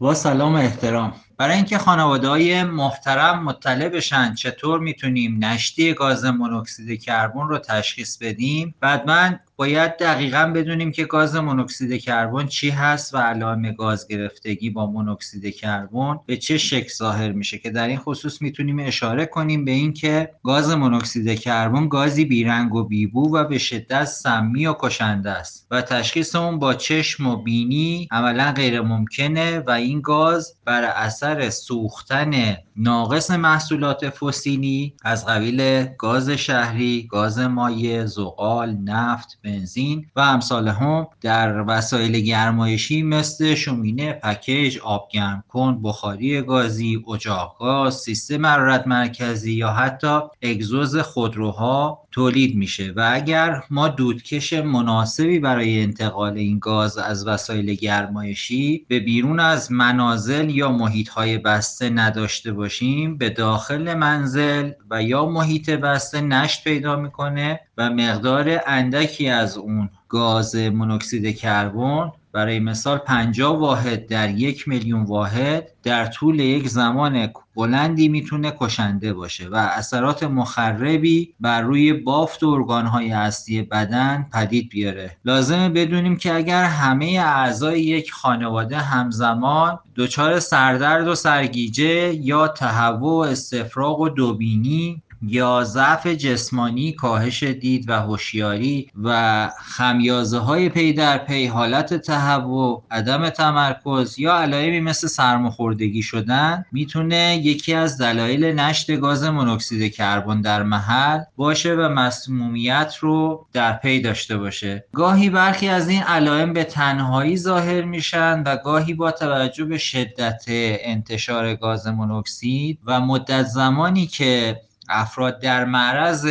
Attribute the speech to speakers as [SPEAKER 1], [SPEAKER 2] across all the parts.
[SPEAKER 1] با سلام و احترام. برای اینکه خانواده های محترم مطلع بشن چطور می‌تونیم نشتی گاز مونوکسید کربن رو تشخیص بدیم بعد من باید دقیقا بدونیم که گاز مونوکسید کربن چی هست و علائم گاز گرفتگی با مونوکسید کربن به چه شکل ظاهر میشه که در این خصوص می‌تونیم اشاره کنیم به اینکه گاز مونوکسید کربن گازی بیرنگ و بیبو و به شدت سمی و کشنده است و تشخیص اون با چشم و بینی عملا غیر ممکنه و این گاز بر اثر سوختن ناقص محصولات فسیلی از قبیل گاز شهری، گاز مایع، زغال، نفت، بنزین و امثال هم در وسایل گرمایشی مثل شومینه، پکیج، آب گرم کن، بخاری گازی، اجاق گاز، سیستم حرارت مرکزی یا حتی اگزوز خودروها تولید میشه و اگر ما دودکش مناسبی برای انتقال این گاز از وسایل گرمایشی به بیرون از منازل یا محیط های بسته نداشته باشیم به داخل منزل و یا محیط بسته نشت پیدا می‌کنه و مقدار اندکی از اون گاز مونوکسید کربن برای مثال 50 واحد در یک میلیون واحد در طول یک زمان بلندی می‌تونه کشنده باشه و اثرات مخربی بر روی بافت و ارگانهای اصلی بدن پدید بیاره. لازمه بدونیم که اگر همه اعضای یک خانواده همزمان دچار سردرد و سرگیجه یا تهوع و استفراغ و دوبینی یا ضعف جسمانی کاهش دید و هوشیاری و خمیازه های پی در پی حالت تهوع عدم تمرکز یا علائمی مثل سرماخوردگی شدن می‌تونه یکی از دلایل نشت گاز مونوکسید کربن در محل باشه و مسمومیت رو در پی داشته باشه. گاهی برخی از این علائم به تنهایی ظاهر میشن و گاهی با توجه به شدت انتشار گاز مونوکسید و مدت زمانی که افراد در معرض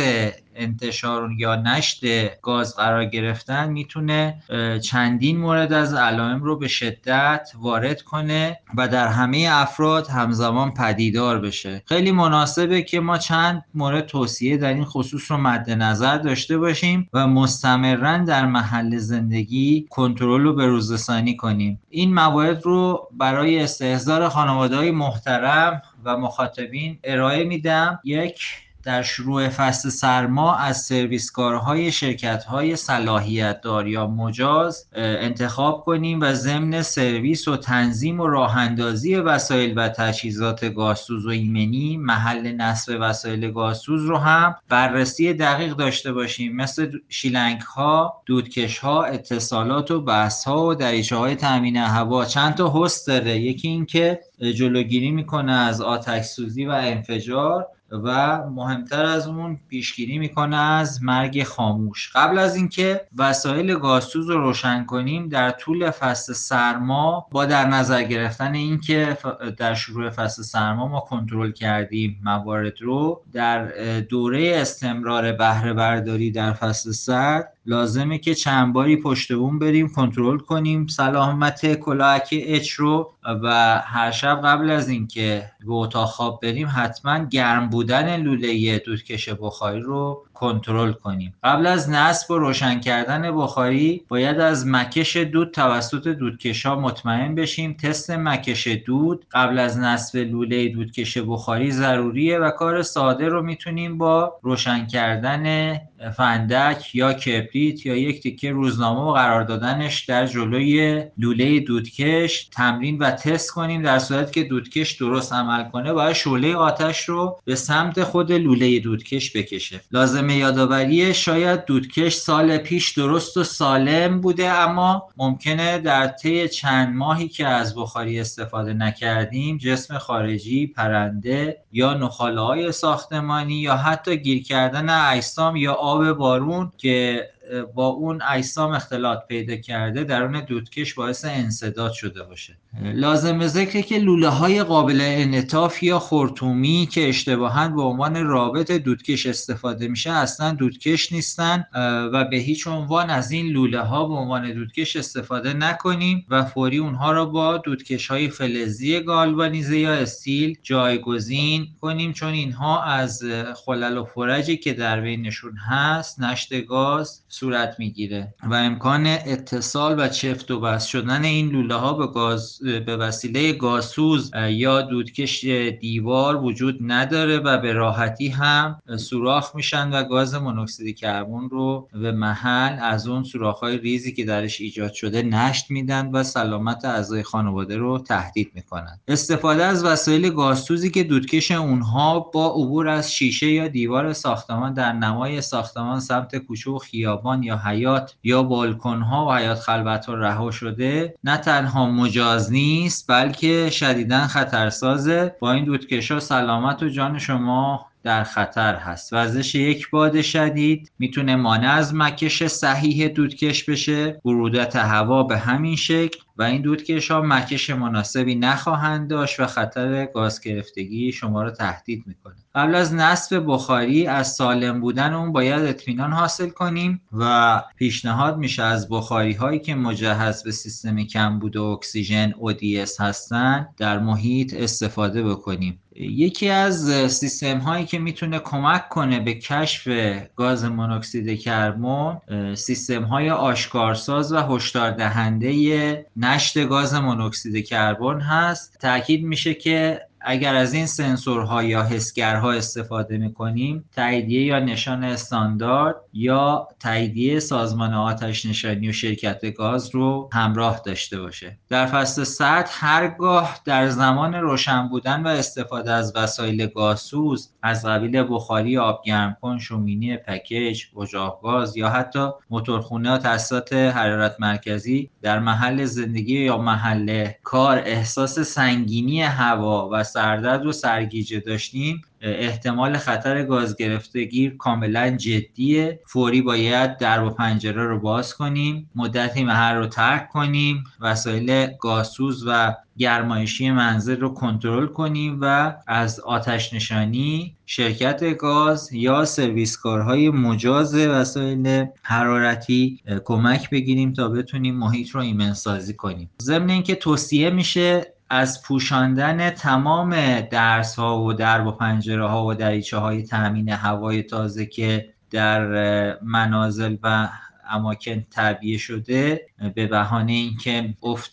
[SPEAKER 1] انتشار یا نشت گاز قرار گرفتن می‌تونه چندین مورد از علائم رو به شدت وارد کنه و در همه افراد همزمان پدیدار بشه. خیلی مناسبه که ما چند مورد توصیه در این خصوص رو مد نظر داشته باشیم و مستمرا در محل زندگی کنترل رو به روزرسانی کنیم. این موارد رو برای استحضار خانواده های محترم و مخاطبین ارائه میدم. یک در شروع فصل سرما از سرویسکارهای شرکت‌های صلاحیت دار یا مجاز انتخاب کنیم و ضمن سرویس و تنظیم و راهاندازی وسایل و تجهیزات گازسوز و ایمنی محل نصب وسایل گازسوز رو هم بررسی دقیق داشته باشیم. مثل شیلنگ ها دودکش ها اتصالات و بس ها و دریچه های تامین هوا. چند تا هست داره. یکی اینکه جلوگیری می‌کنه از آتش سوزی و انفجار. و مهمتر از اون پیشگیری می‌کنه از مرگ خاموش. قبل از اینکه وسایل گازسوز رو روشن کنیم در طول فصل سرما با در نظر گرفتن اینکه در شروع فصل سرما ما کنترل کردیم موارد رو در دوره استمرار بهره برداری در فصل سرد لازمه که چند باری پشت بوم بریم کنترل کنیم. سلامت کلاهک اچ رو. و هر شب قبل از اینکه به اتاق خواب بریم حتما گرم بودن لوله دودکش بخاری رو کنترل کنیم. قبل از نصب و روشن کردن بخاری باید از مکش دود توسط دودکش ها مطمئن بشیم. تست مکش دود قبل از نصب لوله دودکش بخاری ضروریه و کار ساده رو می‌تونیم با روشن کردن فندک یا کبریت یا یک تکه روزنامه و قرار دادنش در جلوی لوله دودکش تمرین و تست کنیم. در صورت که دودکش درست عمل کنه باید شعله آتش رو به سمت خود لوله دودکش بکشه. لازمه یادآوری شاید دودکش سال پیش درست و سالم بوده اما ممکنه در طی چند ماهی که از بخاری استفاده نکردیم جسم خارجی پرنده یا نخاله های ساختمانی یا حتی گیر کردن اجسام یا آب بارون که با اون اجسام اختلاط پیدا کرده درون دودکش باعث انصداد شده باشه. لازم ذکره که لوله های قابل انعطاف یا خورتومی که اشتباها به عنوان رابط دودکش استفاده میشه اصلا دودکش نیستن و به هیچ عنوان از این لوله ها به عنوان دودکش استفاده نکنیم و فوری اونها را با دودکش های فلزی گالوانیزه یا استیل جایگزین کنیم چون اینها از خلل و فرجی که در بینشون هست نشت گاز صورت می‌گیره و امکان اتصال و چفت و بست شدن این لوله ها به, گاز، به وسیله گازسوز یا دودکش دیوار وجود نداره و به راحتی هم سوراخ میشن و گاز مونوکسید کربن رو به محل از اون سوراخ های ریزی که درش ایجاد شده نشت میدن و سلامت اعضای خانواده رو تهدید می‌کنن. استفاده از وسایل گازسوزی که دودکش اونها با عبور از شیشه یا دیوار ساختمان در نمای ساختمان سمت کوچه و خیابان یا حیات یا بالکن ها و حیات خلوت ها رها شده نه تنها مجاز نیست بلکه شدیدا خطرسازه. با این دودکش ها سلامت و جان شما در خطر هست. وزش یک باد شدید می‌تونه مانع از مکش صحیح دودکش بشه. برودت هوا به همین شکل و این دودکش ها مکش مناسبی نخواهند داشت و خطر گاز گرفتگی شما رو تهدید می‌کنه. قبل از نصب بخاری از سالم بودن اون باید اطمینان حاصل کنیم و پیشنهاد میشه از بخاری هایی که مجهز به سیستم کمبود اکسیژن ODS هستن در محیط استفاده بکنیم. یکی از سیستم هایی که می‌تونه کمک کنه به کشف گاز مونوکسید کربن سیستم های آشکارساز و هشدار دهنده نشت گاز مونوکسید کربن هست. تاکید میشه که اگر از این سنسورها یا حسگرها استفاده می‌کنیم تاییدیه یا نشان استاندارد یا تاییدیه سازمان آتش نشانی و شرکت گاز رو همراه داشته باشه. در فصل سرد هرگاه در زمان روشن بودن و استفاده از وسایل گازسوز از قبیل بخاری آب گرم کن شومینی پکیج اجاق گاز یا حتی موتورخونه و تاسیسات حرارت مرکزی در محل زندگی یا محل کار احساس سنگینی هوا و سردرد و سرگیجه داشتیم احتمال خطر گاز گرفتگی کاملا جدیه. فوری باید در و پنجره رو باز کنیم مدتی محل رو ترک کنیم وسایل گازسوز و گرمایشی منزل رو کنترل کنیم و از آتش نشانی شرکت گاز یا سرویسکارهای مجاز وسایل حرارتی کمک بگیریم تا بتونیم محیط رو ایمن سازی کنیم. ضمن اینکه توصیه میشه از پوشاندن تمام درس ها و درب و پنجره ها و دریچه های تامین هوای تازه که در منازل و اماکن تعبیه شده به بهانه اینکه افت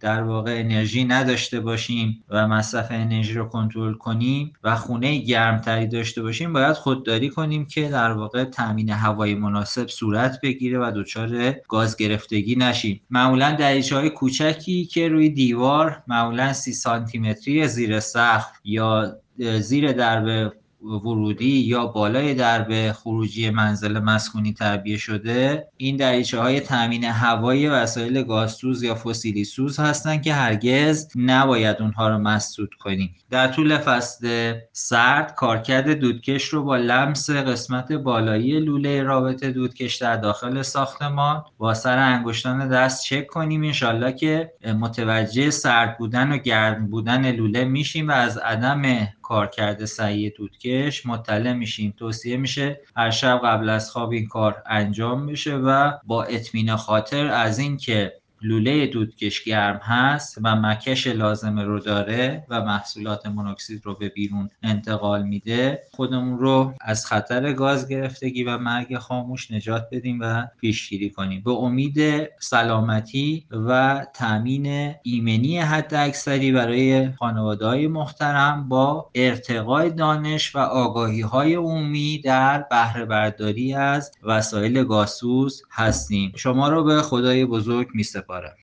[SPEAKER 1] در واقع انرژی نداشته باشیم و مصرف انرژی رو کنترل کنیم و خونه گرمتری داشته باشیم باید خودداری کنیم که در واقع تامین هوای مناسب صورت بگیره و دچار گاز گرفتگی نشیم. معمولا دریچه های کوچکی که روی دیوار معمولا سی سانتی متری زیر سقف یا زیر درب ورودی یا بالای درب خروجی منزل مسکونی تعبیه شده این دریچه های تامین هوای وسایل گازسوز یا فسیلی سوز هستند که هرگز نباید اونها رو مسدود کنیم. در طول فصل سرد کارکرد دودکش رو با لمس قسمت بالایی لوله رابط دودکش در داخل ساختمان با سر انگشتان دست چک کنیم. انشالله که متوجه سرد بودن و گرم بودن لوله میشیم و از عدم کارکرد صحیح دودکش مطلع میشیم توصیه میشه هر شب قبل از خواب این کار انجام بشه و با اطمینان خاطر از اینکه لوله دودکش گرم هست و مکش لازمه رو داره و محصولات مونوکسید رو به بیرون انتقال میده. خودمون رو از خطر گاز گرفتگی و مرگ خاموش نجات بدیم و پیشگیری کنیم. به امید سلامتی و تامین ایمنی حد اکثری برای خانواده های محترم با ارتقای دانش و آگاهی های عمومی در بهره برداری از وسایل گازسوز هستیم. شما رو به خدای بزرگ می سپارم para